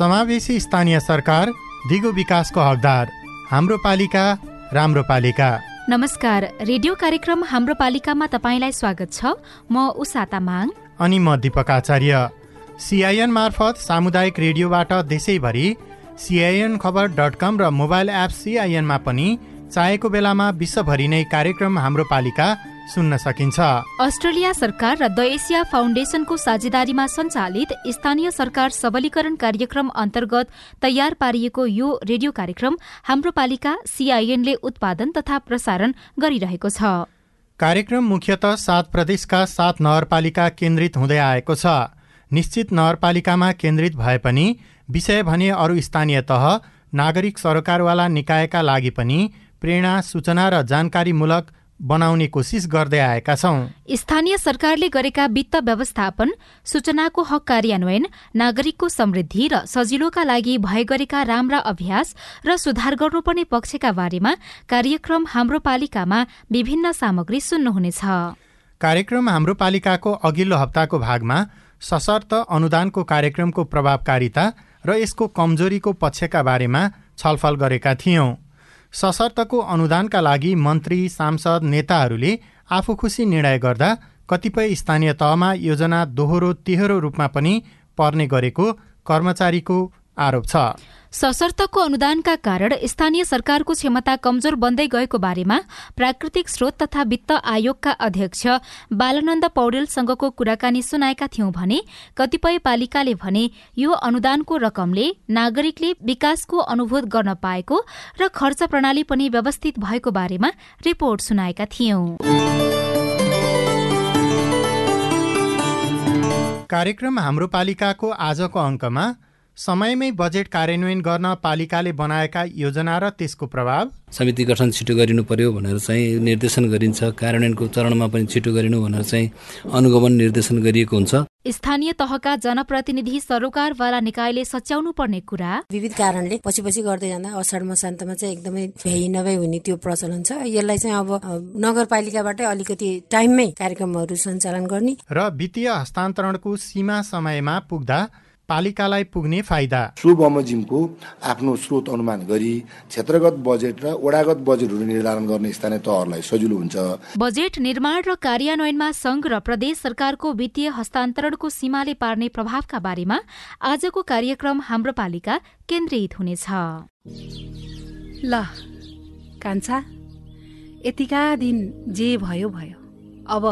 समावेशी स्थानीय सरकार दिगो विकासको हकदार हाम्रो पालिका राम्रो पालिका। नमस्कार रेडियो कार्यक्रम हाम्रो पालिकामा तपाईँलाई स्वागत छ। म उषा तामाङ। अनि म दिपक आचार्य। सिआइएन मार्फत सामुदायिक रेडियोबाट देशैभरि सिआइएन खबर डट कम र मोबाइल एप सिआइएनमा पनि चाहेको बेलामा विश्वभरि नै कार्यक्रम हाम्रो पालिका सुन्न सकिन्छ। अस्ट्रेलिया सरकार र द एसिया फाउन्डेसनको साझेदारीमा सञ्चालित स्थानीय सरकार सबलीकरण कार्यक्रम अन्तर्गत तयार पारिएको यो रेडियो कार्यक्रम हाम्रो पालिका सीआईएनले उत्पादन तथा प्रसारण गरिरहेको छ। कार्यक्रम मुख्यत सात प्रदेशका सात नगरपालिका केन्द्रित हुँदै आएको छ। निश्चित नगरपालिकामा केन्द्रित भए पनि विषय भने अरू स्थानीय तह नागरिक सरकारवाला निकायका लागि पनि प्रेरणा सूचना र जानकारीमूलक बनाउने कोसिस गर्दै आएका छौं। स्थानीय सरकारले गरेका वित्त व्यवस्थापन सूचनाको हक कार्यान्वयन नागरिकको समृद्धि र सजिलोका लागि भए गरेका राम्रा अभ्यास र सुधार गर्नुपर्ने पक्षका बारेमा कार्यक्रम हाम्रो पालिकामा विभिन्न सामग्री सुन्नुहुनेछ। कार्यक्रम हाम्रो पालिकाको अघिल्लो हप्ताको भागमा सशर्त अनुदानको कार्यक्रमको प्रभावकारिता र यसको कमजोरीको पक्षका बारेमा छलफल गरेका थियौं। सशर्तको अनुदानका लागि मन्त्री सांसद नेताहरूले आफू खुसी निर्णय गर्दा कतिपय स्थानीय तहमा योजना दोहोरो तेह्रो रूपमा पनि पर्ने गरेको कर्मचारीको आरोप छ। सशर्तको अनुदानका कारण स्थानीय सरकारको क्षमता कमजोर बन्दै गएको बारेमा प्राकृतिक स्रोत तथा वित्त आयोगका अध्यक्ष बालानन्द पौडेलसँगको कुराकानी सुनाएका थियौं भने कतिपय पालिकाले भने यो अनुदानको रकमले नागरिकले विकासको अनुभूत गर्न पाएको र खर्च प्रणाली पनि व्यवस्थित भएको बारेमा रिपोर्ट सुनाएका थियौं। कार्यक्रम हाम्रो पालिकाको आजको अङ्कमा समयमै बजेट कार्यान्वयन गर्न पालिकाले बनाएका योजना र त्यसको प्रभाव? समिति गठन छिटो गरिनु पर्यो भनेर चाहिँ निर्देशन गरिन्छ। कार्यान्वयनको चरणमा पनि छिटो गरिनु भनेर चाहिँ अनुगमन निर्देशन गरिएको हुन्छ। स्थानीय तहका जनप्रतिनिधि सरोकारवाला निकायले सच्याउनु पर्ने कुरा? विविध कारणले पछि पछि गर्दै जाँदा असाढ मसान्तमा चाहिँ एकदमै भ्याइ नभए हुने त्यो प्रचलन छ। यसलाई चाहिँ अब नगरपालिकाबाटै अलिकति टाइममै कार्यक्रमहरू सञ्चालन गर्ने। र वित्तीय हस्तान्तरणको सीमा समयमा पुग्दा पालिकालाई पुग्ने फाइदा। सो बमोजिमको आफ्नो स्रोत अनुमान गरी क्षेत्रगत बजेट र वडागत बजेटहरू निर्धारण गर्ने स्थानीय तहहरूलाई सजिलो हुन्छ। बजेट निर्माण र कार्यान्वयनमा संघ र प्रदेश सरकारको वित्तीय हस्तान्तरणको सीमाले पार्ने प्रभावका बारेमा आजको कार्यक्रम हाम्रो पालिका केन्द्रित हुनेछ। ल कान्छा यतिका दिन जे भयो भयो। अब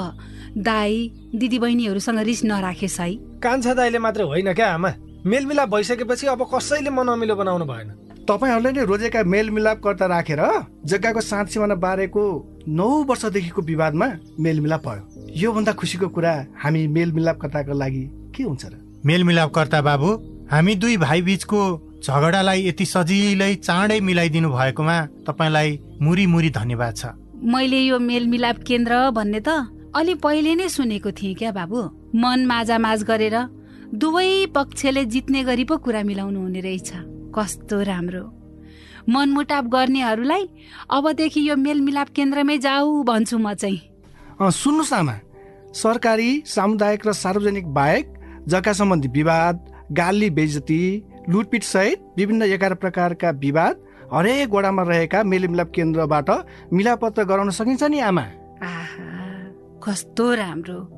दाई दिदीबहिनीहरूसँग रिस नराखेस् है। कान्छा दाईले मात्रै होइन क्या आमा? मेलमिलाप भइसकेपछि अब कसैले मन अमिलो बनाउनु भएन। तपाईँहरूले नै रोजेका मेलमिलापकर्ता राखेर जग्गाको साँच सिमाना बारेको नौ वर्षदेखिको विवादमा मेलमिलाप भयो। योभन्दा खुसीको कुरा हामी मेलमिलापकर्ताको लागि के हुन्छ र? मेलमिलापकर्ता बाबु हामी दुई भाइ बिचको झगडालाई यति सजिलै चाँडै मिलाइदिनु भएकोमा तपाईँलाई मुरी मुरी धन्यवाद छ। मैले यो मेलमिलाप केन्द्र भन्ने त अलि पहिले नै सुनेको थिएँ क्या बाबु। मन माझामाझ गरेर दुवै पक्षले जित्ने गरी पो कुरा मिलाउनु हुने रहेछ। कस्तो राम्रो। मनमुटाप गर्नेहरूलाई अबदेखि यो मेलमिलाप केन्द्रमै जाऊ भन्छु म चाहिँ। सुन्नुहोस् आमा। सरकारी सामुदायिक र सार्वजनिक बाहेक जग्गा सम्बन्धी विवाद गाली बेजती लुटपिट सहित विभिन्न एघार प्रकारका विवाद हरेक वडामा रहेका मेलमिलाप केन्द्रबाट मिलापत्र गराउन सकिन्छ नि आमा। कस्तो राम्रो।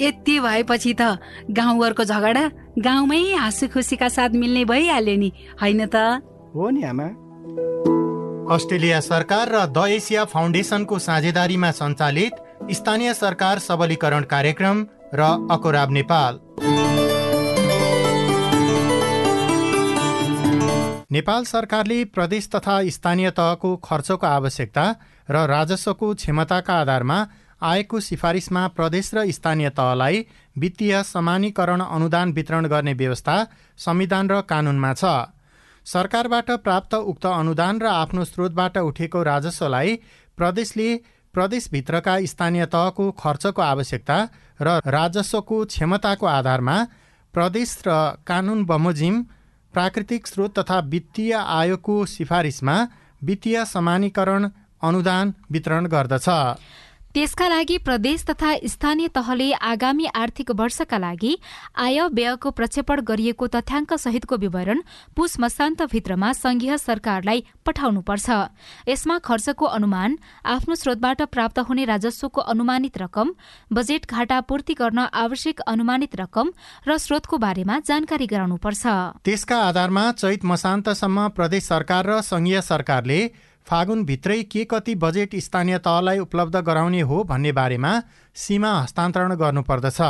यति भएपछि त गाउँघरको झगडा गाउँमै हाँसु खुसीका साथ मिल्ने भइहाल्यो नि होइन त? हो नि आमा। अस्ट्रेलिया सरकार र द एसिया फाउन्डेसनको साझेदारीमा सञ्चालित स्थानीय सरकार सबलीकरण कार्यक्रम र अकोराब नेपाल। नेपाल सरकारले प्रदेश तथा स्थानीय तहको खर्चको आवश्यकता र राजस्वको क्षमताका आधारमा आएको सिफारिसमा प्रदेश र स्थानीय तहलाई वित्तीय समानीकरण अनुदान वितरण गर्ने व्यवस्था संविधान र कानूनमा छ। सरकारबाट प्राप्त उक्त अनुदान र आफ्नो स्रोतबाट उठेको राजस्वलाई प्रदेशले प्रदेशभित्रका स्थानीय तहको खर्चको आवश्यकता र राजस्वको क्षमताको आधारमा प्रदेश र कानून बमोजिम प्राकृतिक स्रोत तथा वित्तीय आयोगको सिफारिसमा वित्तीय समानीकरण अनुदान वितरण गर्दछ। त्यसका लागि प्रदेश तथा स्थानीय तहले आगामी आर्थिक वर्षका लागि आय व्ययको प्रक्षेपण गरिएको तथ्याङ्क सहितको विवरण पुस मसान्तभित्रमा संघीय सरकारलाई पठाउनुपर्छ। यसमा खर्चको अनुमान आफ्नो स्रोतबाट प्राप्त हुने राजस्वको अनुमानित रकम बजेट घाटा पूर्ति गर्न आवश्यक अनुमानित रकम र स्रोतको बारेमा जानकारी गराउनुपर्छ। त्यसका आधारमा चैत मसान्तसम्म प्रदेश सरकार र संघीय सरकारले फागुनभित्रै के कति बजेट स्थानीय तहलाई उपलब्ध गराउने हो भन्ने बारेमा सीमा हस्तान्तरण गर्नुपर्दछ।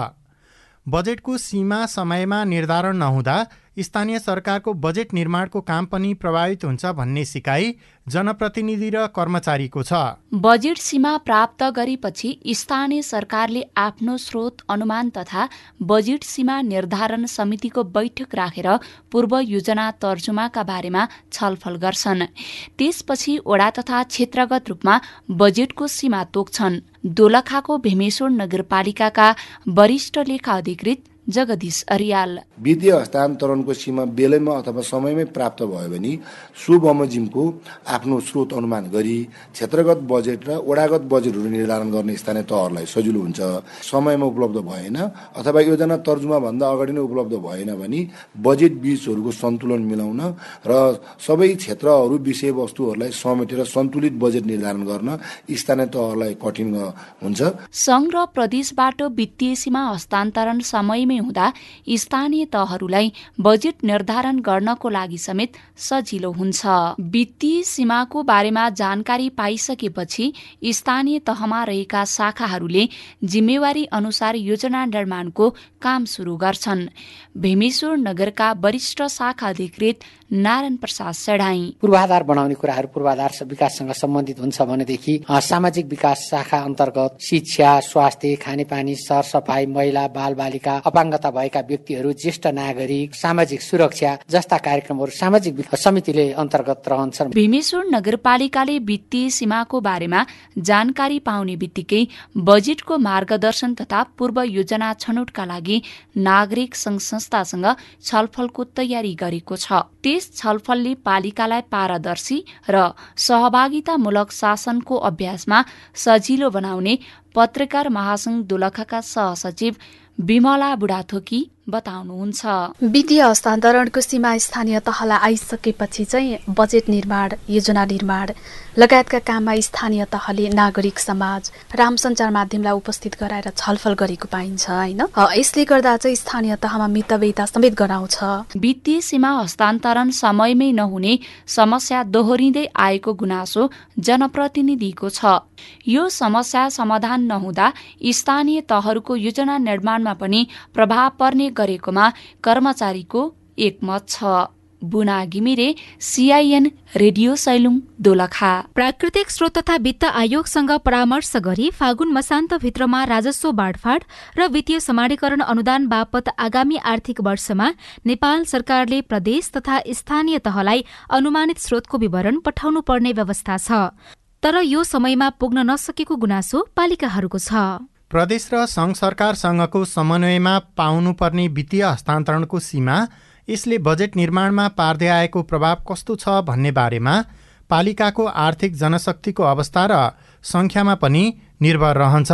बजेटको सीमा समयमा निर्धारण नहुँदा स्थानीय सरकारको बजेट निर्माणको काम पनि प्रभावित हुन्छ भन्ने सिकाइ जनप्रतिनिधि र कर्मचारीको छ। बजेट सीमा प्राप्त गरेपछि स्थानीय सरकारले आफ्नो स्रोत अनुमान तथा बजेट सीमा निर्धारण समितिको बैठक राखेर पूर्व योजना तर्जुमाका बारेमा छलफल गर्छन्। त्यसपछि वडा तथा क्षेत्रगत रूपमा बजेटको सीमा तोक्छन्। दोलखाको भीमेश्वर नगरपालिकाका वरिष्ठ लेखा अधिकृत जगदीश अरियाल। वित्तीय हस्तान्तरणको सीमा बेलैमा अथवा समयमै प्राप्त भयो भने सो बमोजिमको आफ्नो स्रोत अनुमान गरी क्षेत्रगत बजेट र वडागत बजेटहरू निर्धारण गर्ने स्थानीय तहहरूलाई सजिलो हुन्छ। समयमा उपलब्ध भएन अथवा योजना तर्जुमा भन्दा अगाडि नै उपलब्ध भएन भने बजेट बीचहरूको सन्तुलन मिलाउन र सबै क्षेत्रहरू विषयवस्तुहरूलाई समेटेर सन्तुलित बजेट निर्धारण गर्न स्थानीय तहहरूलाई कठिन हुन्छ। सङ्घ र प्रदेशबाट वित्तीय सीमा हस्तान्तरण समयमै हुँदा स्थानीय तहहरूलाई बजेट निर्धारण गर्नको लागि समेत सजिलो हुन्छ। वित्तीय सीमाको बारेमा जानकारी पाइसकेपछि स्थानीय तहमा रहेका शाखाहरूले जिम्मेवारी अनुसार योजना निर्माणको काम सुरु गर्छन्। भीमेश्वर नगरका वरिष्ठ शाखा अधिकृत नारायण प्रसाद सेढाई। पूर्वाधार बनाउने कुराहरू पूर्वाधार विकाससँग सम्बन्धित हुन्छ भनेदेखि सामाजिक विकास शाखा अन्तर्गत शिक्षा स्वास्थ्य खानेपानी सरसफाई महिला बाल बालिका अपाङ्गता भएका व्यक्तिहरू ज्येष्ठ नागरिक सामाजिक सुरक्षा जस्ता कार्यक्रमहरू सामाजिक समितिले अन्तर्गत रहन्छन्। भीमेश्वर नगरपालिकाले वित्तीय सीमाको बारेमा जानकारी पाउने बित्तिकै बजेटको मार्गदर्शन तथा पूर्व योजना छनौटका लागि नागरिक संघ संस्थासँग छलफलको तयारी गरेको छ। त्यस छलफलले पालिकालाई पारदर्शी र सहभागितामूलक शासनको अभ्यासमा सजिलो बनाउने पत्रकार महासंघ दोलखाका सहसचिव विमला बुढाथोकी बताउनुहुन्छ। वित्तीय हस्तान्तरणको सीमा स्थानीय तहलाई आइसकेपछि चाहिँ बजेट निर्माण योजना निर्माण लगायतका काममा स्थानीय तहले नागरिक समाज राम सञ्चार माध्यमलाई उपस्थित गराएर छलफल गरेको पाइन्छ होइन? यसले गर्दा चाहिँ स्थानीय तहमा मितव्ययता समेत गराउँछ। वित्तीय सीमा हस्तान्तरण समयमै नहुने समस्या दोहोरिँदै आएको गुनासो जनप्रतिनिधिको छ। यो समस्या समाधान नहुँदा स्थानीय तहहरूको योजना निर्माणमा पनि प्रभाव पर्ने गरेकोमा कर्मचारीको एकमत छ। Buna Ghimire CIN radio Sailung Dolakha. प्राकृतिक स्रोत तथा वित्त आयोगसँग परामर्श गरी फागुन मसान्तभित्रमा राजस्व बाँडफाँड र वित्तीय समाडीकरण अनुदान बापत आगामी आर्थिक वर्षमा नेपाल सरकारले प्रदेश तथा स्थानीय तहलाई अनुमानित स्रोतको विवरण पठाउनु पर्ने व्यवस्था छ। तर यो समयमा पुग्न नसकेको गुनासो पालिकाहरूको छ। प्रदेश र सङ्घ सरकारसँगको समन्वयमा पाउनुपर्ने वित्तीय हस्तान्तरणको सीमा यसले बजेट निर्माणमा पार्दै आएको प्रभाव कस्तो छ भन्ने बारेमा पालिकाको आर्थिक जनशक्तिको अवस्था र सङ्ख्यामा पनि निर्भर रहन्छ।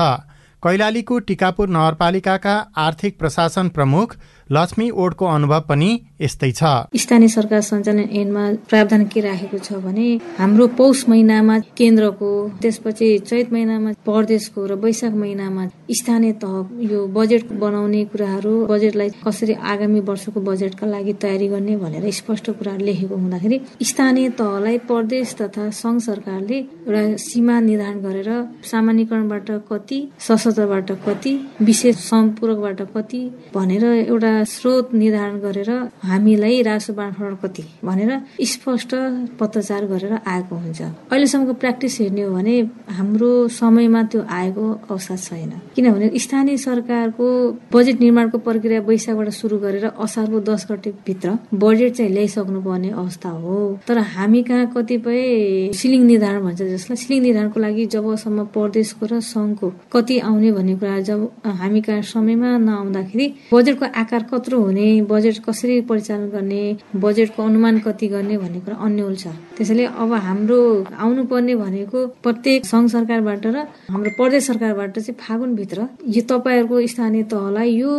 कैलालीको टिकापुर नगरपालिकाका आर्थिक प्रशासन प्रमुख लक्ष्मी ओडको अनुभव पनि यस्तै छ। स्थानीय सरकार सञ्चालन ऐनमा प्रावधान के राखेको छ भने हाम्रो पौष महिनामा केन्द्रको त्यसपछि चैत महिनामा प्रदेशको र वैशाख महिनामा स्थानीय तह यो बजेट बनाउने कुराहरू बजेटलाई कसरी आगामी वर्षको बजेटका लागि तयारी गर्ने भनेर स्पष्ट कुरा लेखेको हुँदाखेरि स्थानीय तहलाई प्रदेश तथा संघ सरकारले एउटा सीमा निर्धारण गरेर सामान्यकरणबाट कति सशस्त्रबाट कति विशेष सम्पूरकबाट कति भनेर एउटा स्रोत निर्धारण गरेर हामीलाई राजस्व बाँडफाँड कति भनेर स्पष्ट पत्रचार गरेर आएको हुन्छ। अहिलेसम्मको प्र्याक्टिस हेर्ने हो भने हाम्रो समयमा त्यो आएको अवस्था छैन। किनभने स्थानीय सरकारको बजेट निर्माणको प्रक्रिया वैशाखबाट सुरु गरेर असारको दस गते भित्र बजेट चाहिँ ल्याइसक्नु पर्ने अवस्था हो। तर हामी कहाँ कतिपय सिलिङ निर्धारण भन्छ जसलाई सिलिङ निर्धारणको लागि जबसम्म प्रदेशको र सङ्घको कति आउने भन्ने कुरा जब हामी कहाँ समयमा नआउँदाखेरि बजेटको आकार कत्रो हुने बजेट कसरी परिचालन गर्ने बजेटको अनुमान कति गर्ने भन्ने कुरा अन्यल छ। त्यसैले अब हाम्रो आउनुपर्ने भनेको प्रत्येक सङ्घ सरकारबाट र हाम्रो प्रदेश सरकारबाट चाहिँ फागुनभित्र यो तपाईँहरूको स्थानीय तहलाई यो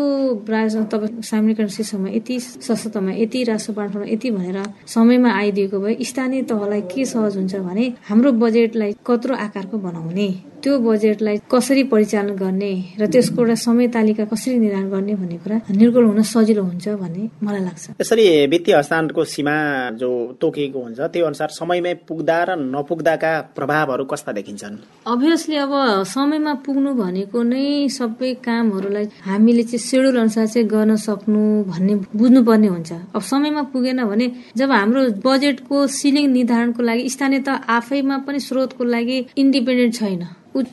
तपाईँ सामान्यकरण शीर्षमा यति सशक्तमा यति राष्ट्र बाँड्नमा यति भनेर समयमा आइदिएको भए स्थानीय तहलाई के सहज हुन्छ भने हाम्रो बजेटलाई कत्रो आकारको बनाउने। त्यो बजेटलाई कसरी परिचालन गर्ने र त्यसको एउटा समय तालिका कसरी निर्धारण गर्ने भन्ने कुरा निर्गोल हुन सजिलो हुन्छ भन्ने मलाई लाग्छ। यसरी वित्तीय हस्तान्तरणको सीमा जो तोकिएको हुन्छ त्यो अनुसार समयमै पुग्दा र नपुग्दाका प्रभावहरू कस्ता देखिन्छन्? अभियसली अब समयमा पुग्नु भनेको नै सबै कामहरूलाई हामीले चाहिँ सेड्युल अनुसार चाहिँ गर्न सक्नु भन्ने बुझ्नुपर्ने हुन्छ। अब समयमा पुगेन भने जब हाम्रो बजेटको सिलिङ निर्धारणको लागि स्थानीय त आफैमा पनि स्रोतको लागि इन्डिपेन्डेन्ट छैन।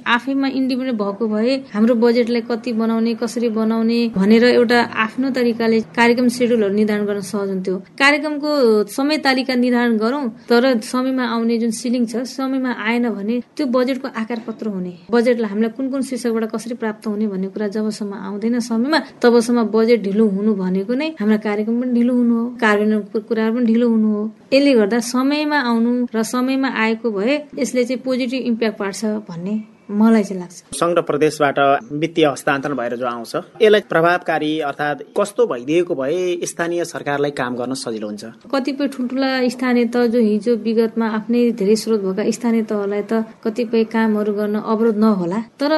आफैमा इन्डिपेन्डेन्ट भएको भए हाम्रो बजेटलाई कति बनाउने कसरी बनाउने भनेर एउटा आफ्नो तरिकाले कार्यक्रम सेड्युलहरू निर्धारण गर्न सहज हुन्थ्यो। कार्यक्रमको समय तालिका निर्धारण गरौँ तर समयमा आउने जुन सिलिङ छ समयमा आएन भने त्यो बजेटको आकार कत्रो हुने। बजेटलाई हामीलाई कुन कुन शीर्षकबाट कसरी प्राप्त हुने भन्ने कुरा जबसम्म आउँदैन समयमा तबसम्म बजेट ढिलो हुनु भनेको नै हाम्रा कार्यक्रम पनि ढिलो हुनु हो कार्यान्वयनको कुराहरू पनि ढिलो हुनु हो। यसले गर्दा समयमा आउनु र समयमा आएको भए यसले चाहिँ पोजिटिभ इम्प्याक्ट पार्छ भन्ने मलाई चाहिँ लाग्छ। सङ्घ प्रदेशबाट वित्तीय हस्तान्तरण भएर जो आउँछ यसलाई प्रभावकारी अर्थात् कस्तो भइदिएको भए स्थानीय सरकारलाई काम गर्न सजिलो हुन्छ? कतिपय ठुल्ठुला स्थानीय तह जो हिजो विगतमा आफ्नै धेरै स्रोत भएका स्थानीय तहलाई त कतिपय कामहरू गर्न अवरोध नहोला। तर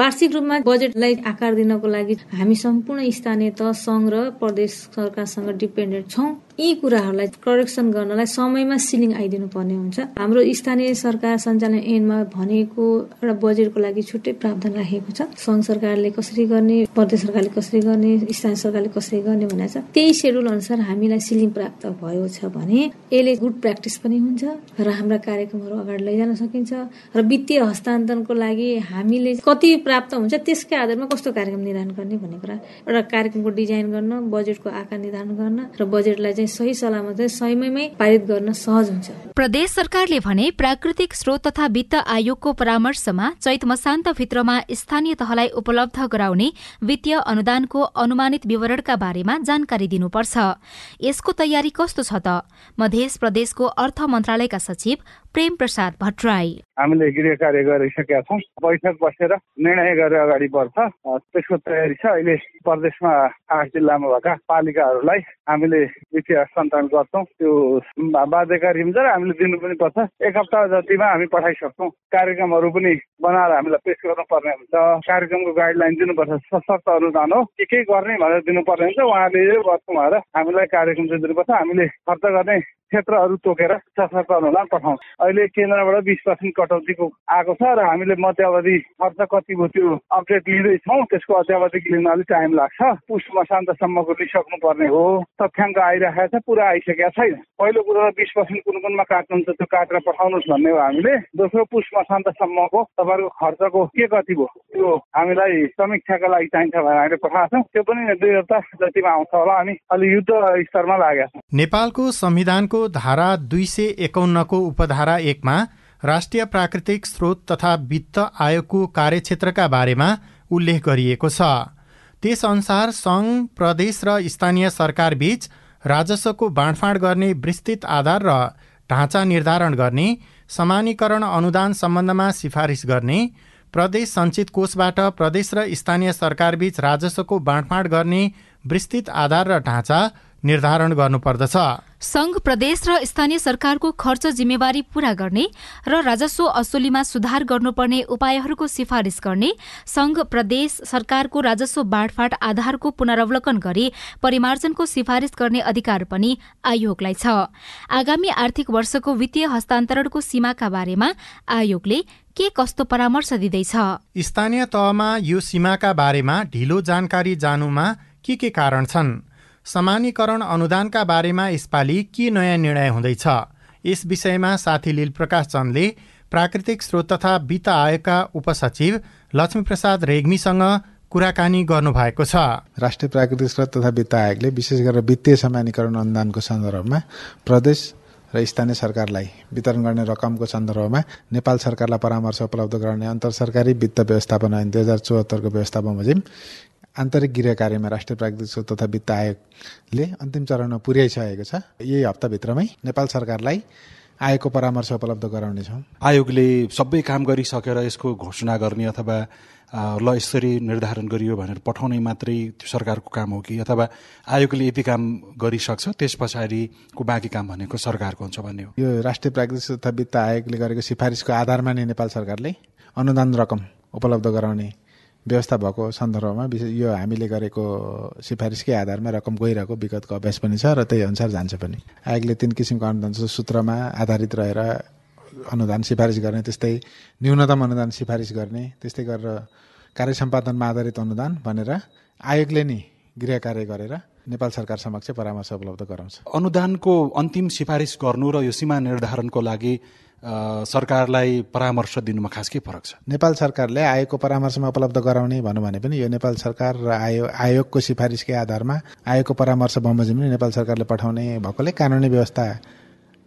वार्षिक रूपमा बजेटलाई आकार दिनको लागि हामी सम्पूर्ण स्थानीय तह सङ्घ र प्रदेश सरकारसँग डिपेन्डेन्ट छौँ। यी कुराहरूलाई करेक्सन गर्नलाई समयमा सिलिङ आइदिनु पर्ने हुन्छ। हाम्रो स्थानीय सरकार सञ्चालन ऐनमा भनेको एउटा बजेटको लागि छुट्टै प्रावधान राखेको छ। सङ्घ सरकारले कसरी गर्ने प्रदेश सरकारले कसरी गर्ने स्थानीय सरकारले कसरी गर्ने भनेको छ। त्यही सेड्युल अनुसार हामीलाई सिलिङ प्राप्त भयो छ भने यसले गुड प्र्याक्टिस पनि हुन्छ र हाम्रा कार्यक्रमहरू अगाडि लैजान सकिन्छ र वित्तीय हस्तान्तरणको लागि हामीले कति प्राप्त हुन्छ त्यसकै आधारमा कस्तो कार्यक्रम निर्धारण गर्ने भन्ने कुरा एउटा कार्यक्रमको डिजाइन गर्न बजेटको आकार निर्धारण गर्न र बजेटलाई सही सलामत समयमै पारित गर्न सहज हुन्छ। प्रदेश सरकारले भने प्राकृतिक स्रोत तथा वित्त आयोगको परामर्शमा चैत भित्रमा स्थानीय तहलाई उपलब्ध गराउने वित्तीय अनुदानको अनुमानित विवरणका बारेमा जानकारी दिनुपर्छ। यसको तयारी कस्तो छ त? मध्य प्रदेशको अर्थ मन्त्रालयका सचिव प्रेम प्रसाद भट्टराई। हामीले गृह कार्य गरिसकेका छौँ। बैठक बसेर निर्णय गरेर अगाडि बढ्छ। त्यसको तयारी छ। अहिले प्रदेशमा आठ जिल्लामा भएका पालिकाहरूलाई हामीले वित्तीय हस्तान्तरण गर्छौँ। त्यो बाध्यकारी हुन्छ र हामीले दिनु पनि पर्छ। एक हप्ता जतिमा हामी पठाइसक्छौँ। कार्यक्रमहरू पनि बनाएर हामीलाई पेस गर्नुपर्ने हुन्छ। कार्यक्रमको गाइडलाइन दिनुपर्छ। सशक्त अनुदान हो। के के गर्ने भनेर दिनुपर्ने हुन्छ। उहाँले गर्छौँ भनेर हामीलाई कार्यक्रम चाहिँ दिनुपर्छ। हामीले खर्च गर्ने क्षेत्रहरू तोकेर सशक्त अनुदान पठाउँछ अहिले केन्द्रबाट बिस पर्सेन्ट कटौतीको आएको छ र हामीले मध्यावधि खर्च कति भयो त्यो अपडेट लिँदैछौँ त्यसको अध्यावधिक लिन अलिक टाइम लाग्छ। पुष मसान्तसम्मको लिइसक्नु पर्ने हो। तथ्याङ्क आइरहेको छ पुरा आइसकेका छैन। पहिलो कुरो त बिस पर्सेन्ट कुन कुनमा काट्नुहुन्छ त्यो काटेर पठाउनुहोस् भन्ने हो हामीले। दोस्रो पुष मसान्तसम्मको तपाईँहरूको खर्चको के कति भयो त्यो हामीलाई समीक्षाका लागि चाहिन्छ भनेर हामीले पठाएको छौँ। त्यो पनि दुई हप्ता जतिमा आउँछ होला हामी अलि युद्ध स्तरमा लागेका छौँ। नेपालको संविधानको धारा दुई सय एकाउन्नको उपधारा एकमा राष्ट्रिय प्राकृतिक स्रोत तथा वित्त आयोगको कार्यक्षेत्रका बारेमा उल्लेख गरिएको छ। त्यसअनुसार सङ्घ प्रदेश र स्थानीय सरकारबीच राजस्वको बाँडफाँड गर्ने विस्तृत आधार र ढाँचा निर्धारण गर्ने समानीकरण अनुदान सम्बन्धमा सिफारिस गर्ने प्रदेश सञ्चित कोषबाट प्रदेश र स्थानीय सरकारबीच राजस्वको बाँडफाँड गर्ने विस्तृत आधार र ढाँचा निर्धारण गर्नुपर्दछ। संघ प्रदेश र स्थानीय सरकारको खर्च जिम्मेवारी पूरा गर्ने र राजस्व असुलीमा सुधार गर्नुपर्ने उपायहरूको सिफारिस गर्ने संघ प्रदेश सरकारको राजस्व बाँडफाँड आधारको पुनरावलोकन गरी परिमार्जनको सिफारिस गर्ने अधिकार पनि आयोगलाई छ। आगामी आर्थिक वर्षको वित्तीय हस्तान्तरणको सीमाका बारेमा आयोगले के कस्तो परामर्श दिँदैछ? स्थानीय तहमा यो सीमाका बारेमा ढिलो जानकारी जानुमा के के कारण छन्? समानीकरण अनुदानका बारेमा यसपालि के नयाँ निर्णय हुँदैछ? यस विषयमा साथी लील प्रकाश चन्दले प्राकृतिक स्रोत तथा वित्त आयोगका उपसचिव लक्ष्मीप्रसाद रेग्मीसँग कुराकानी गर्नुभएको छ। राष्ट्रिय प्राकृतिक स्रोत तथा वित्त आयोगले विशेष गरेर वित्तीय समानीकरण अनुदानको सन्दर्भमा प्रदेश र स्थानीय सरकारलाई वितरण गर्ने रकमको सन्दर्भमा नेपाल सरकारलाई परामर्श उपलब्ध गराउने अन्तर सरकारी वित्त व्यवस्थापन ऐन दुई हजार चौहत्तरको व्यवस्था बमोजिम आन्तरिक गृह कार्यमा राष्ट्रिय प्राकृतिक स्रोत तथा वित्त आयोगले अन्तिम चरणमा पुर्याइसकेको छ। यही हप्ताभित्रमै नेपाल सरकारलाई आयोगको परामर्श उपलब्ध गराउनेछौँ। आयोगले सबै काम गरिसकेर यसको घोषणा गर्ने अथवा ल यसरी निर्धारण गरियो भनेर पठाउने मात्रै त्यो सरकारको काम हो कि? अथवा आयोगले यति काम गरिसक्छ त्यस पछाडिको बाँकी काम भनेको सरकारको हुन्छ भन्ने हो? यो राष्ट्रिय प्राकृतिक तथा वित्त आयोगले गरेको सिफारिसको आधारमा नै नेपाल सरकारले अनुदान रकम उपलब्ध गराउने व्यवस्था भएको सन्दर्भमा विशेष यो हामीले गरेको सिफारिसकै आधारमा रकम गइरहेको विगतको अभ्यास पनि छ र त्यही अनुसार जान्छ पनि। आयोगले तिन किसिमको अनुदान सूत्रमा आधारित रहेर अनुदान सिफारिस गर्ने त्यस्तै न्यूनतम अनुदान सिफारिस गर्ने त्यस्तै गरेर कार्य सम्पादनमा आधारित अनुदान भनेर आयोगले नै गृह कार्य गरेर नेपाल सरकार समक्ष परामर्श उपलब्ध गराउँछ। अनुदानको अन्तिम सिफारिस गर्नु र यो सीमा निर्धारणको लागि सरकारलाई परामर्श दिनुमा खास के फरक छ? नेपाल सरकारले आयोगको परामर्शमा उपलब्ध गराउने भनौँ भने पनि यो नेपाल सरकार र आयो आयोगको सिफारिसकै आधारमा आयोगको परामर्श बमोजिम नेपाल सरकारले पठाउने भएकोले कानुनी व्यवस्था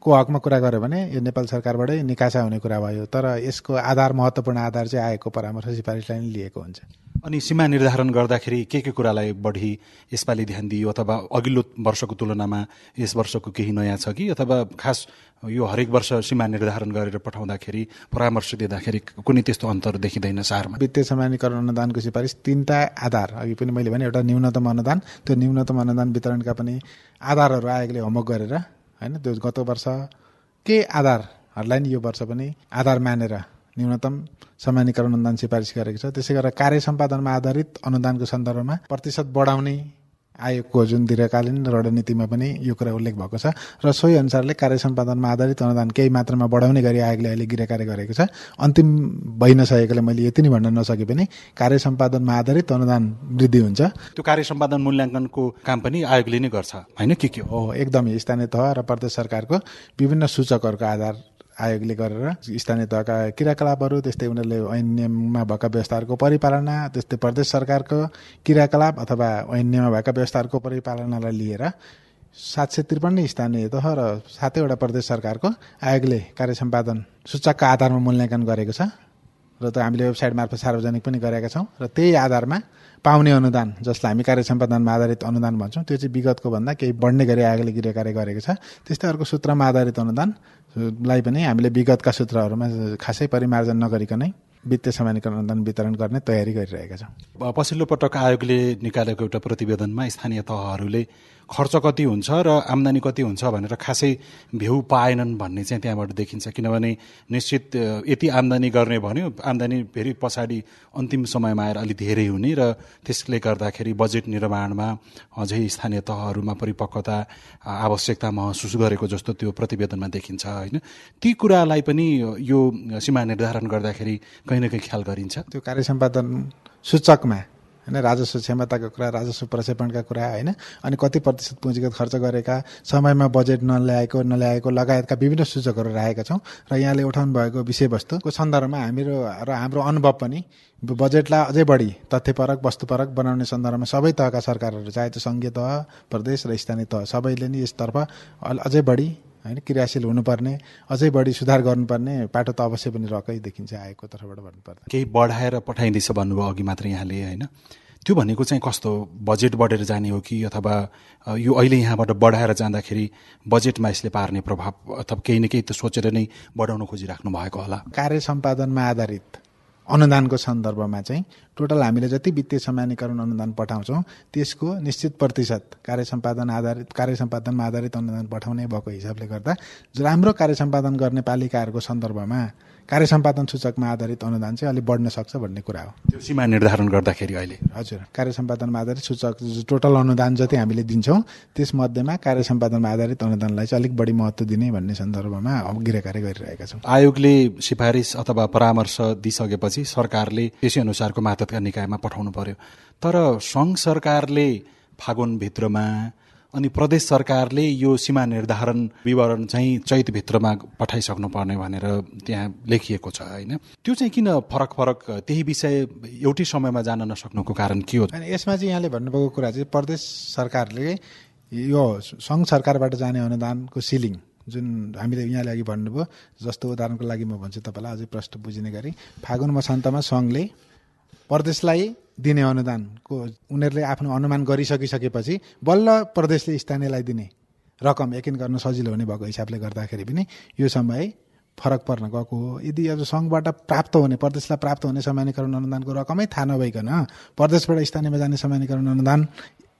को हकमा कुरा गर्यो भने यो नेपाल सरकारबाटै निकासा हुने कुरा भयो। तर यसको आधार महत्त्वपूर्ण आधार चाहिँ आएको परामर्श सिफारिसलाई नै लिएको हुन्छ। अनि सीमा निर्धारण गर्दाखेरि के के कुरालाई बढी यसपालि ध्यान दियो अथवा अघिल्लो वर्षको तुलनामा यस वर्षको केही नयाँ छ कि? अथवा खास यो हरेक वर्ष सीमा निर्धारण गरेर पठाउँदाखेरि परामर्श दिँदाखेरि कुनै त्यस्तो अन्तर देखिँदैन सारमा वित्तीय समानीकरण अनुदानको सिफारिस तिनवटा आधार। अघि पनि मैले भने एउटा न्यूनतम अनुदान त्यो न्यूनतम अनुदान वितरणका पनि आधारहरू आयोगले होमवर्क गरेर होइन त्यो गत वर्ष के आधारहरूलाई नि यो वर्ष पनि आधार मानेर न्यूनतम समानीकरण अनुदान सिफारिस गरेको छ। त्यसै गरेर कार्य सम्पादनमा आधारित अनुदानको सन्दर्भमा प्रतिशत बढाउने आयोगको जुन दीर्घकालीन रणनीतिमा पनि यो कुरा उल्लेख भएको छ र सोही अनुसारले कार्य सम्पादनमा आधारित अनुदान केही मात्रामा बढाउने गरी आयोगले अहिले गृह कार्य गरेको छ। अन्तिम भइ नसकेकोले मैले यति नै भन्न नसके पनि कार्य सम्पादनमा आधारित अनुदान वृद्धि हुन्छ। त्यो कार्य सम्पादन मूल्याङ्कनको काम पनि आयोगले नै गर्छ होइन? के के हो एकदमै। स्थानीय तह र प्रदेश सरकारको विभिन्न सूचकहरूको आधार आयोगले गरेर स्थानीय तहका क्रियाकलापहरू त्यस्तै उनीहरूले ऐन नियममा भएका व्यवस्थाहरूको परिपालना त्यस्तै प्रदेश सरकारको क्रियाकलाप अथवा ऐन नियममा भएका व्यवस्थाहरूको परिपालनालाई लिएर सात सय त्रिपन्न स्थानीय तह र सातैवटा प्रदेश सरकारको आयोगले कार्य सम्पादन सूचकका आधारमा मूल्याङ्कन गरेको छ। र त हामीले वेबसाइट मार्फत सार्वजनिक पनि गरेका छौँ। र त्यही आधारमा पाउने अनुदान जसलाई हामी कार्य सम्पादनमा आधारित अनुदान भन्छौँ त्यो चाहिँ विगतको भन्दा केही बढ्ने गरी आयोगले गृह कार्य गरेको छ। त्यस्तै अर्को सूत्रमा आधारित अनुदान लाई पनि हामीले विगतका सूत्रहरूमा खासै परिमार्जन नगरिकनै वित्तीय समानीकरण अनुदान वितरण गर्ने तयारी गरिरहेका छौँ। पछिल्लो पटक आयोगले निकालेको एउटा प्रतिवेदनमा स्थानीय तहहरूले खर्च कति हुन्छ र आम्दानी कति हुन्छ भनेर खासै भ्यू पाएनन् भन्ने चाहिँ त्यहाँबाट देखिन्छ। किनभने निश्चित यति आम्दानी गर्ने भन्यो आम्दानी फेरि पछाडि अन्तिम समयमा आएर अलिक धेरै हुने र त्यसले गर्दाखेरि बजेट निर्माणमा अझै स्थानीय तहहरूमा परिपक्वता आवश्यकता महसुस गरेको जस्तो त्यो प्रतिवेदनमा देखिन्छ होइन? ती कुरालाई पनि यो सीमा निर्धारण गर्दाखेरि कहीँ न कहीँ ख्याल गरिन्छ? त्यो कार्य सम्पादन सूचकमा होइन राजस्व क्षमताको कुरा राजस्व प्रक्षेपणका कुरा होइन। अनि कति प्रतिशत पुँजीगत खर्च गरेका समयमा बजेट नल्याएको नल्याएको लगायतका विभिन्न सूचकहरू राखेका छौँ। र यहाँले उठाउनु भएको विषयवस्तुको सन्दर्भमा हामीहरू र हाम्रो अनुभव पनि बजेटलाई अझै बढी तथ्यपरक वस्तुपरक बनाउने सन्दर्भमा सबै तहका सरकारहरू चाहे त्यो सङ्घीय तह प्रदेश र स्थानीय तह सबैले नै यसतर्फ अझै बढी होइन? क्रियाशील हुनुपर्ने अझै बढी सुधार गर्नुपर्ने पाटो त अवश्य पनि रकै देखिन्छ आएको तर्फबाट भन्नुपर्दा। केही बढाएर पठाइँदैछ भन्नुभयो अघि मात्र यहाँले होइन? त्यो भनेको चाहिँ कस्तो? बजेट बढेर जाने हो कि अथवा यो अहिले यहाँबाट बढाएर जाँदाखेरि बजेटमा यसले पार्ने प्रभाव अथवा केही न केही त सोचेर नै बढाउन खोजिराख्नु भएको होला? कार्य सम्पादनमा आधारित। अनुदानको सन्दर्भमा चाहिँ टोटल हामीले जति वित्तीय समानीकरण अनुदान पठाउँछौँ त्यसको निश्चित प्रतिशत कार्य सम्पादन आधारित कार्य सम्पादनमा आधारित अनुदान पठाउने भएको हिसाबले गर्दा राम्रो कार्य सम्पादन गर्ने पालिकाहरूको सन्दर्भमा कार्य सम्पादन सूचकमा आधारित अनुदान चाहिँ अलिक बढ्न सक्छ भन्ने कुरा हो। त्यो सीमा निर्धारण गर्दाखेरि अहिले। हजुर कार्य सम्पादनमा आधारित सूचक टोटल अनुदान जति हामीले दिन्छौँ त्यसमध्येमा कार्य सम्पादनमा आधारित अनुदानलाई चाहिँ अलिक बढी महत्त्व दिने भन्ने सन्दर्भमा गृह कार्य गरिरहेका छौँ। आयोगले सिफारिस अथवा परामर्श दिइसकेपछि सरकारले त्यसै अनुसारको मातहतका निकायमा पठाउनु पर्यो। तर सङ्घ सरकारले फागुनभित्रमा अनि प्रदेश सरकारले यो सीमा निर्धारण विवरण चाहिँ चैतभित्रमा पठाइसक्नु पर्ने भनेर त्यहाँ लेखिएको छ होइन? त्यो चाहिँ किन फरक फरक त्यही विषय एउटै समयमा जान नसक्नुको कारण के हो? यसमा चाहिँ यहाँले भन्नुभएको कुरा चाहिँ प्रदेश सरकारले यो सङ्घ सरकारबाट जाने अनुदानको सिलिङ जुन हामीले यहाँले अघि भन्नुभयो जस्तो उदाहरणको लागि म भन्छु तपाईँलाई अझै प्रश्न बुझिने गरी। फागुन मसान्तमा सङ्घले प्रदेशलाई दिने अनुदानको उनीहरूले आफ्नो अनुमान गरिसकिसकेपछि बल्ल प्रदेशले स्थानीयलाई दिने रकम यकिन गर्न सजिलो हुने भएको हिसाबले गर्दाखेरि पनि यो समय फरक पर्न गएको हो। यदि अब सङ्घबाट प्राप्त हुने प्रदेशलाई प्राप्त हुने समानीकरण अनुदानको रकमै थाहा नभइकन प्रदेशबाट स्थानीयमा जाने समानीकरण अनुदान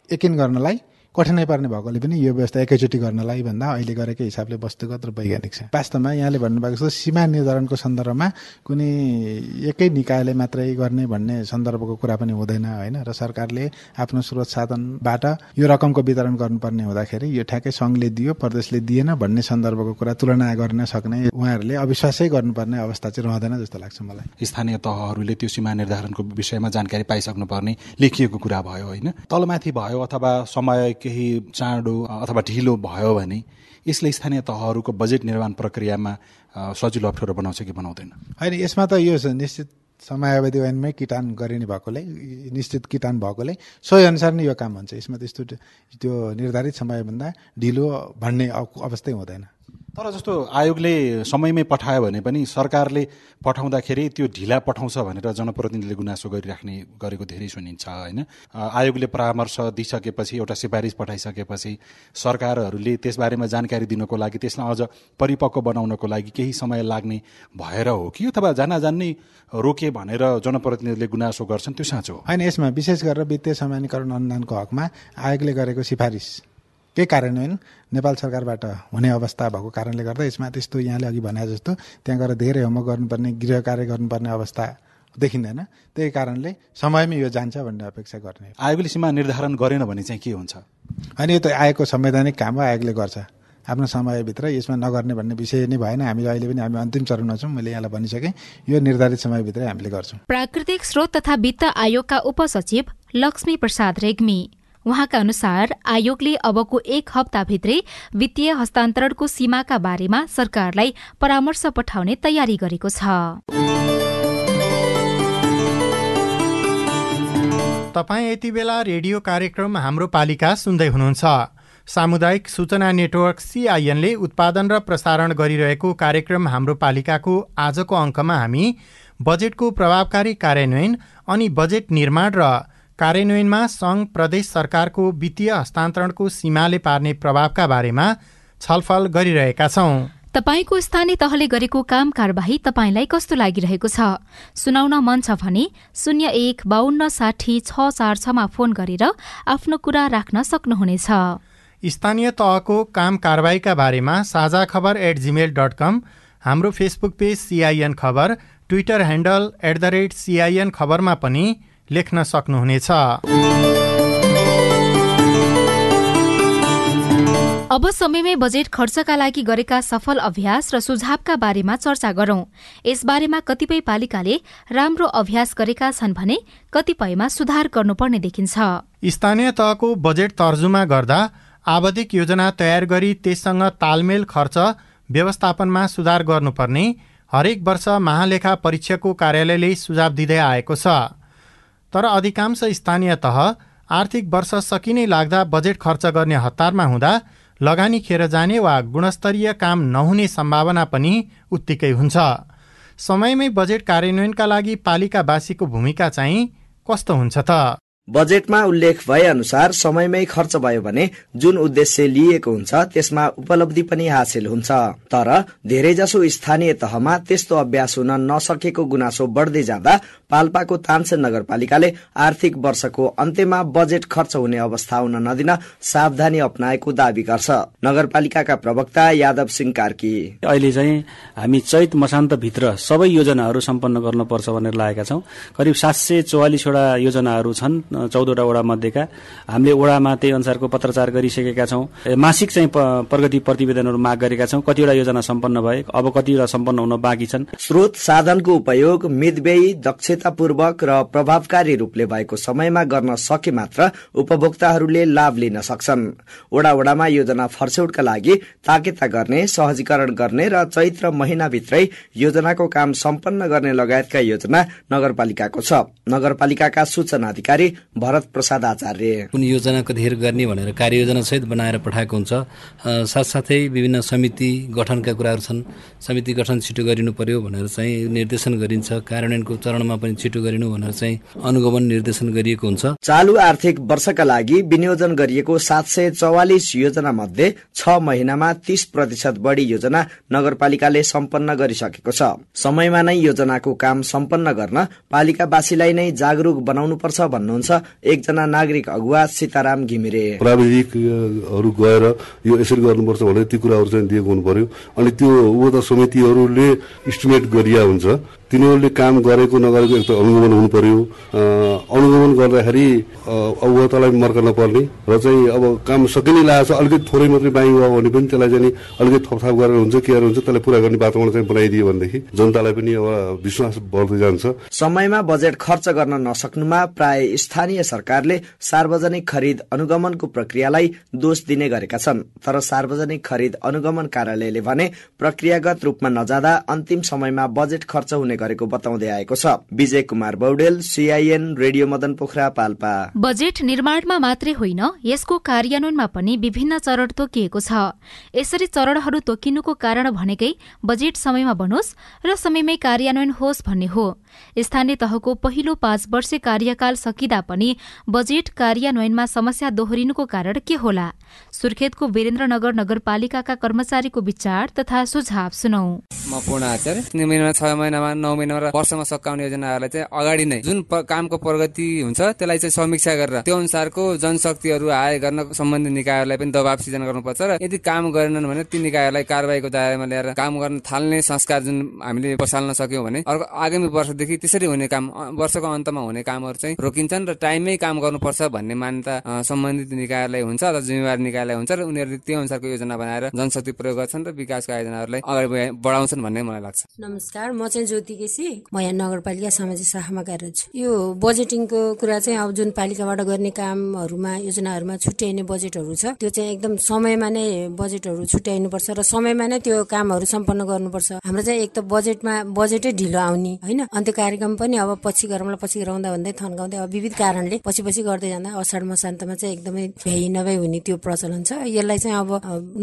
यकिन गर्नलाई कठिनाइ पर्ने भएकोले पनि यो व्यवस्था एकैचोटि गर्नलाई भन्दा अहिले गरेको हिसाबले वस्तुगत र वैज्ञानिक छ। वास्तवमा यहाँले भन्नुभएको जस्तो सीमा निर्धारणको सन्दर्भमा कुनै एकै निकायले मात्रै गर्ने भन्ने सन्दर्भको कुरा पनि हुँदैन होइन? र सरकारले आफ्नो स्रोत साधनबाट यो रकमको वितरण गर्नुपर्ने हुँदाखेरि यो ठ्याक्कै सङ्घले दियो प्रदेशले दिएन भन्ने सन्दर्भको कुरा तुलना गर्न सक्ने उहाँहरूले अविश्वासै गर्नुपर्ने अवस्था चाहिँ रहँदैन जस्तो लाग्छ मलाई। स्थानीय तहहरूले त्यो सीमा निर्धारणको विषयमा जानकारी पाइसक्नु पर्ने लेखिएको कुरा भयो होइन? तलमाथि भयो अथवा समय केही चाँडो अथवा ढिलो भयो भने यसले स्थानीय तहहरूको बजेट निर्माण प्रक्रियामा सजिलो अप्ठ्यारो बनाउँछ कि बनाउँदैन? होइन यसमा त यो निश्चित समयावधि ऐनमै किटान गरिने भएकोले निश्चित किटान भएकोले सोही अनुसार नै यो काम हुन्छ। यसमा त्यस्तो त्यो निर्धारित समयभन्दा ढिलो भन्ने अवस्थै हुँदैन। तर जस्तो आयोगले समयमै पठायो भने पनि सरकारले पठाउँदाखेरि त्यो ढिला पठाउँछ भनेर जनप्रतिनिधिले गुनासो गरिराख्ने गरेको धेरै सुनिन्छ होइन? आयोगले परामर्श दिइसकेपछि एउटा सिफारिस पठाइसकेपछि सरकारहरूले त्यसबारेमा जानकारी दिनको लागि त्यसलाई अझ परिपक्व बनाउनको लागि केही समय लाग्ने भएर हो कि? अथवा जान जान्ने रोके भनेर जनप्रतिनिधिले गुनासो गर्छन् त्यो साँचो होइन यसमा विशेष गरेर वित्तीय समानीकरण अनुदानको हकमा आयोगले गरेको सिफारिस। के कार्यान्वयन नेपाल सरकारबाट हुने अवस्था भएको कारणले गर्दा यसमा त्यस्तो यहाँले अघि भने जस्तो त्यहाँ गएर धेरै होमवर्क गर्नुपर्ने गृह कार्य गर्नुपर्ने अवस्था देखिँदैन। त्यही कारणले समयमै यो जान्छ भन्ने अपेक्षा गर्ने। आयोगले सीमा निर्धारण गरेन भने चाहिँ के हुन्छ? अनि यो त आयोगको संवैधानिक काम हो आयोगले गर्छ। आफ्नो समयभित्र यसमा नगर्ने भन्ने विषय नै भएन। हामीले अहिले पनि हामी अन्तिम चरणमा छौँ। मैले यहाँलाई भनिसकेँ यो निर्धारित समयभित्रै हामीले गर्छौँ। प्राकृतिक स्रोत तथा वित्त आयोगका उपसचिव लक्ष्मी प्रसाद रेग्मी। उहाँका अनुसार आयोगले अबको एक हप्ताभित्रै वित्तीय हस्तान्तरणको सीमाका बारेमा सरकारलाई परामर्श पठाउने तयारी गरेको छ। तपाईँ यति बेला रेडियो कार्यक्रम हाम्रो पालिका सुन्दै हुनुहुन्छ। सामुदायिक सूचना नेटवर्क सिआइएनले उत्पादन र प्रसारण गरिरहेको कार्यक्रम हाम्रो पालिकाको आजको अङ्कमा हामी बजेटको प्रभावकारी कार्यान्वयन अनि बजेट निर्माण र कार्यान्वयनमा सङ्घ प्रदेश सरकारको वित्तीय हस्तान्तरणको सीमाले पार्ने प्रभावका बारेमा छलफल गरिरहेका छौँ। तपाईँको स्थानीय तहले गरेको काम कारवाही तपाईँलाई कस्तो लागिरहेको छ? सुनाउन मन छ भने शून्य एक बाहन्न साठी छ चार छमा फोन गरेर आफ्नो कुरा राख्न सक्नुहुनेछ। स्थानीय तहको काम कारवाहीका बारेमा साझा खबर एट जिमेल डट कम हाम्रो Facebook page CIN Khabar Twitter handle at the rate CIN खबरमा पनि लेख्न सक्नुहुनेछ। अब समयमै बजेट खर्चका लागि गरेका सफल अभ्यास र सुझावका बारेमा चर्चा गरौं। यसबारेमा कतिपय पालिकाले राम्रो अभ्यास गरेका छन् भने कतिपयमा सुधार गर्नुपर्ने देखिन्छ। स्थानीय तहको बजेट तर्जुमा गर्दा आवधिक योजना तयार गरी त्यससँग तालमेल खर्च व्यवस्थापनमा सुधार गर्नुपर्ने हरेक वर्ष महालेखा परीक्षकको कार्यालयले सुझाव दिँदै आएको छ। तर अधिकांश स्थानीय तह आर्थिक वर्ष सकिनै लाग्दा बजेट खर्च गर्ने हतारमा हुँदा लगानी खेर जाने वा गुणस्तरीय काम नहुने सम्भावना पनि उत्तिकै हुन्छ। समयमै बजेट कार्यान्वयनका लागि पालिकावासीको भूमिका चाहिँ कस्तो हुन्छ त? बजेटमा उल्लेख भए अनुसार समयमै खर्च भयो भने जुन उद्देश्य लिएको हुन्छ त्यसमा उपलब्धि पनि हासिल हुन्छ। तर धेरैजसो स्थानीय तहमा त्यस्तो अभ्यास हुन नसकेको गुनासो बढ्दै जाँदा पाल्पाको तानसेन नगरपालिकाले आर्थिक वर्षको अन्त्यमा बजेट खर्च हुने अवस्था हुन नदिन सावधानी अप्नाएको दावी गर्छ। नगरपालिकाका प्रवक्ता यादव सिंह कार्की। अहिले चाहिँ हामी चैत मसान्तभित्र सबै योजनाहरू सम्पन्न गर्नुपर्छ भनेर लागेका छौँ। करिब सात सय योजनाहरू छन्। चौधवटा वडा मध्येका। हामीले वडामा त्यही अनुसारको पत्रचार गरिसकेका छौँ। मासिक चाहिँ प्रगति प्रतिवेदनहरू माग गरेका छौँ। कतिवटा योजना सम्पन्न भए अब कतिवटा सम्पन्न हुन बाँकी छन्। स्रोत साधनको उपयोग मितव्ययी दक्षतापूर्वक र प्रभावकारी रूपले भएको समयमा गर्न सके मात्र उपभोक्ताहरूले लाभ लिन सक्छन्। वडा वडामा योजना फर्स्यौटका लागि ताकेता गर्ने सहजीकरण गर्ने र चैत्र महिनाभित्रै योजनाको काम सम्पन्न गर्ने लगायतका योजना नगरपालिकाको छ। नगरपालिकाका सूचना अधिकारी भरत प्रसाद आचार्य। कुन योजनाको धेर गर्ने भनेर कार्ययोजना सहित बनाएर पठाएको हुन्छ। साथसाथै विभिन्न समिति गठनका कुराहरू छन्। समिति गठन छिटो गरिनु पर्यो भनेर चाहिँ निर्देशन गरिन्छ। कार्यान्वयनको चरणमा पनि छिटो गरिनु भनेर चाहिँ अनुगमन निर्देशन गरिएको हुन्छ। चालु आर्थिक वर्षका लागि विनियोजन गरिएको सात सय चौवालिस योजना मध्ये छ महिनामा तीस प्रतिशत बढ़ी योजना नगरपालिकाले सम्पन्न गरिसकेको छ। समयमा नै योजनाको काम सम्पन्न गर्न पालिकावासीलाई नै जागरूक बनाउनुपर्छ भन्नुहुन्छ एकजना नागरिक अगुवा सीताराम घिमिरे। प्राविधिकहरू गएर यो यसरी गर्नुपर्छ भनेर ती कुराहरू चाहिँ दिएको हुनु पर्यो। अनि त्यो उपभोक्ता समितिहरूले इस्टिमेट गरिया हुन्छ। तिनीहरूले काम गरेको नगरेको एक त अनुगमन हुनु पर्यो। अनुगमन गर्दाखेरि अवगतलाई मर्क नपर्ने र चाहिँ अब काम सकिने लागेको छ अलिकति थोरै मात्रै बाई भयो भने पनि त्यसलाई चाहिँ अलिकति थपथाप गरेर हुन्छ के हुन्छ त्यसलाई पुरा गर्ने वातावरण चाहिँ बनाइदियो भनेदेखि जनतालाई पनि अब विश्वास बढ्दै जान्छ। समयमा बजेट खर्च गर्न नसक्नुमा प्राय स्थानीय सरकारले सार्वजनिक खरिद अनुगमनको प्रक्रियालाई दोष दिने गरेका छन्। तर सार्वजनिक खरिद अनुगमन कार्यालयले भने प्रक्रियागत रूपमा नजाँदा अन्तिम समयमा बजेट खर्च हुने गरेको बताउँदै आएको छ। Bijay Kumar Baudel CIN radio Madan Pokhara Palpa. Budget निर्माणमा मात्रै होइन यसको कार्यान्वयनमा पनि विभिन्न चरण तोकिएको छ। यसरी चरणहरू तोकिनुको कारण भनेकै बजेट समयमा बनोस् र समयमै कार्यान्वयन होस् भन्ने हो। स्थानीय तहको पहिलो पाँच वर्ष कार्यकाल सकिँदा पनि बजेट कार्यान्वयनमा समस्या दोहोरिनुको कारण के होला? सुर्खेतको वीरेन्द्रनगर नगरपालिकाका कर्मचारीको विचार तथा सुझाव सुनौ। म पूर्ण आचार्य छ महिनामा नौ महिना र वर्षमा सकाउने योजनाहरूलाई चाहिँ अगाडि नै जुन कामको प्रगति हुन्छ त्यसलाई चाहिँ समीक्षा गरेर त्यो अनुसारको जनशक्तिहरू आय गर्न सम्बन्धित निकायहरूलाई पनि दबाव सिर्जना गर्नुपर्छ र यदि काम गरेनन् भने ती निकायहरूलाई कारवाहीको दायरामा ल्याएर काम गर्न थाल्ने संस्कार जुन हामीले बसाल्न सक्यौँ भने अर्को आगामी वर्षदेखि त्यसरी हुने काम वर्षको अन्तमा हुने कामहरू चाहिँ रोकिन्छन् र टाइममै काम गर्नुपर्छ भन्ने मान्यता सम्बन्धित निकायलाई हुन्छ अथवा जिम्मेवारी निकायलाई हुन्छ र उनीहरूले त्यो अनुसारको योजना बनाएर जनशक्ति प्रयोग गर्छन् र विकासका योजनाहरूलाई अगाडि बढाउँछन् भन्ने मलाई लाग्छ। नमस्कार म चाहिँ ज्योति केसी। म यहाँ नगरपालिका सामाजिक शाखामा कार्यरत छु। यो बजेटिङको कुरा चाहिँ अब जुन पालिकाबाट गर्ने कामहरूमा योजनाहरूमा छुट्याइने बजेटहरू छ त्यो चाहिँ एकदम समयमा नै बजेटहरू छुट्याइनुपर्छ र समयमा नै त्यो कामहरू सम्पन्न गर्नुपर्छ। हाम्रो चाहिँ एक त बजेटमा बजेटै ढिलो आउने होइन? अन्त कार्यक्रम पनि अब पछि गरौँला पछि गराउँदा भन्दै थन्काउँदै अब विविध कारणले पछि पछि गर्दै जाँदा असाढ मसान्तमा चाहिँ एकदमै भ्याइ नभ्याइ हुने त्यो प्रचलन छ यसलाई चाहिँ अब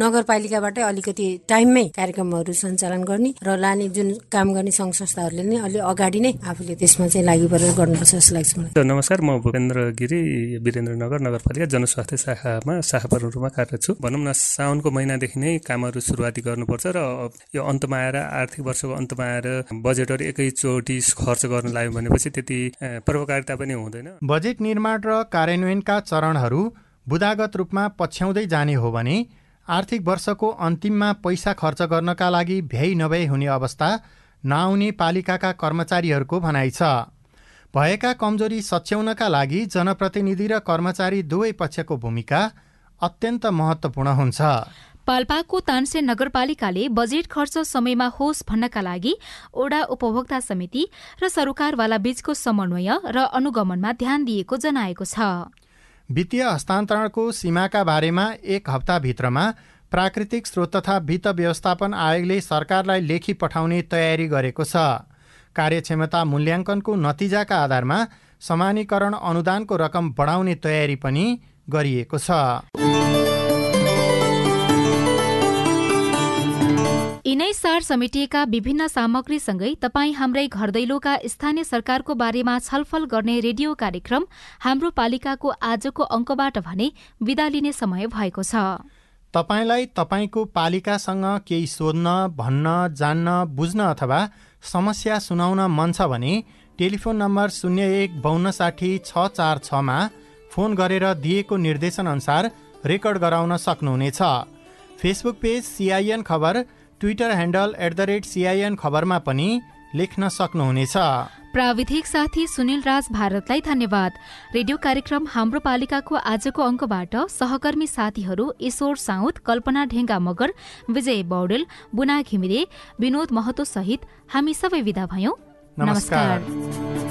नगरपालिकाबाटै अलिकति टाइममै कार्यक्रमहरू सञ्चालन गर्ने र लाने जुन काम गर्ने सङ्घ संस्थाहरूले नै अलि अगाडि नै आफूले त्यसमा चाहिँ लागि परेर गर्नुपर्छ जस्तो लाग्छ मलाई। नमस्कार। म भूपेन्द्र गिरी वीरेन्द्रनगर नगरपालिका जनस्वास्थ्य शाखामा शाखा प्रमुखमा कार्यरत छु। भनौँ न साउनको महिनादेखि नै कामहरू सुरुवाती गर्नुपर्छ र यो अन्तमा आएर आर्थिक वर्षको अन्तमा आएर बजेटहरू एकैचोटि खर्च गर्न लाग्यो भनेपछि त्यति प्रभावकारिता पनि हुँदैन। बजेट निर्माण र कार्यान्वयनका चरणहरू बुदागत रूपमा पछ्याउँदै जाने हो भने आर्थिक वर्षको अन्तिममा पैसा खर्च गर्नका लागि भ्याइ नभ्याइ हुने अवस्था नआउने पालिकाका कर्मचारीहरूको भनाइ छ। भएका कमजोरी सच्याउनका लागि जनप्रतिनिधि र कर्मचारी दुवै पक्षको भूमिका अत्यन्त महत्त्वपूर्ण हुन्छ। पाल्पाको तानसे नगरपालिकाले बजेट खर्च समयमा होस् भन्नका लागि ओडा उपभोक्ता समिति र सरकारवाला बीचको समन्वय र अनुगमनमा ध्यान दिएको जनाएको छ। वित्तीय हस्तान्तरणको सीमाका बारेमा एक हप्ताभित्रमा प्राकृतिक स्रोत तथा वित्त व्यवस्थापन आयोगले सरकारलाई लेखी पठाउने तयारी गरेको छ। कार्यक्षमता मूल्याङ्कनको नतिजाका आधारमा समानीकरण अनुदानको रकम बढाउने तयारी पनि गरिएको छ। यिनै सार समेटिएका विभिन्न सामग्रीसँगै तपाईँ हाम्रै घरदैलोका स्थानीय सरकारको बारेमा छलफल गर्ने रेडियो कार्यक्रम हाम्रो पालिकाको आजको अङ्कबाट भने विदा लिने समय भएको छ। तपाईँलाई तपाईँको पालिकासँग केही सोध्न भन्न जान्न बुझ्न अथवा समस्या सुनाउन मन छ भने टेलिफोन नम्बर शून्य एक बाहन्न साठी छ चार छमा फोन गरेर दिएको निर्देशनअनुसार रेकर्ड गराउन सक्नुहुनेछ। Facebook page CIN Khabar Twitter handle at the rate CIN खबरमा पनि लेख्न सक्नुहुनेछ। प्राविधिक साथी सुनिल राज भारतलाई धन्यवाद। रेडियो कार्यक्रम हाम्रो पालिकाको आजको अङ्कबाट सहकर्मी साथीहरू ईश्वर साउद कल्पना ढेङ्गा मगर विजय बौडेल बुना घिमिरे विनोद महतो सहित हामी सबै विदा भयौं। नमस्कार।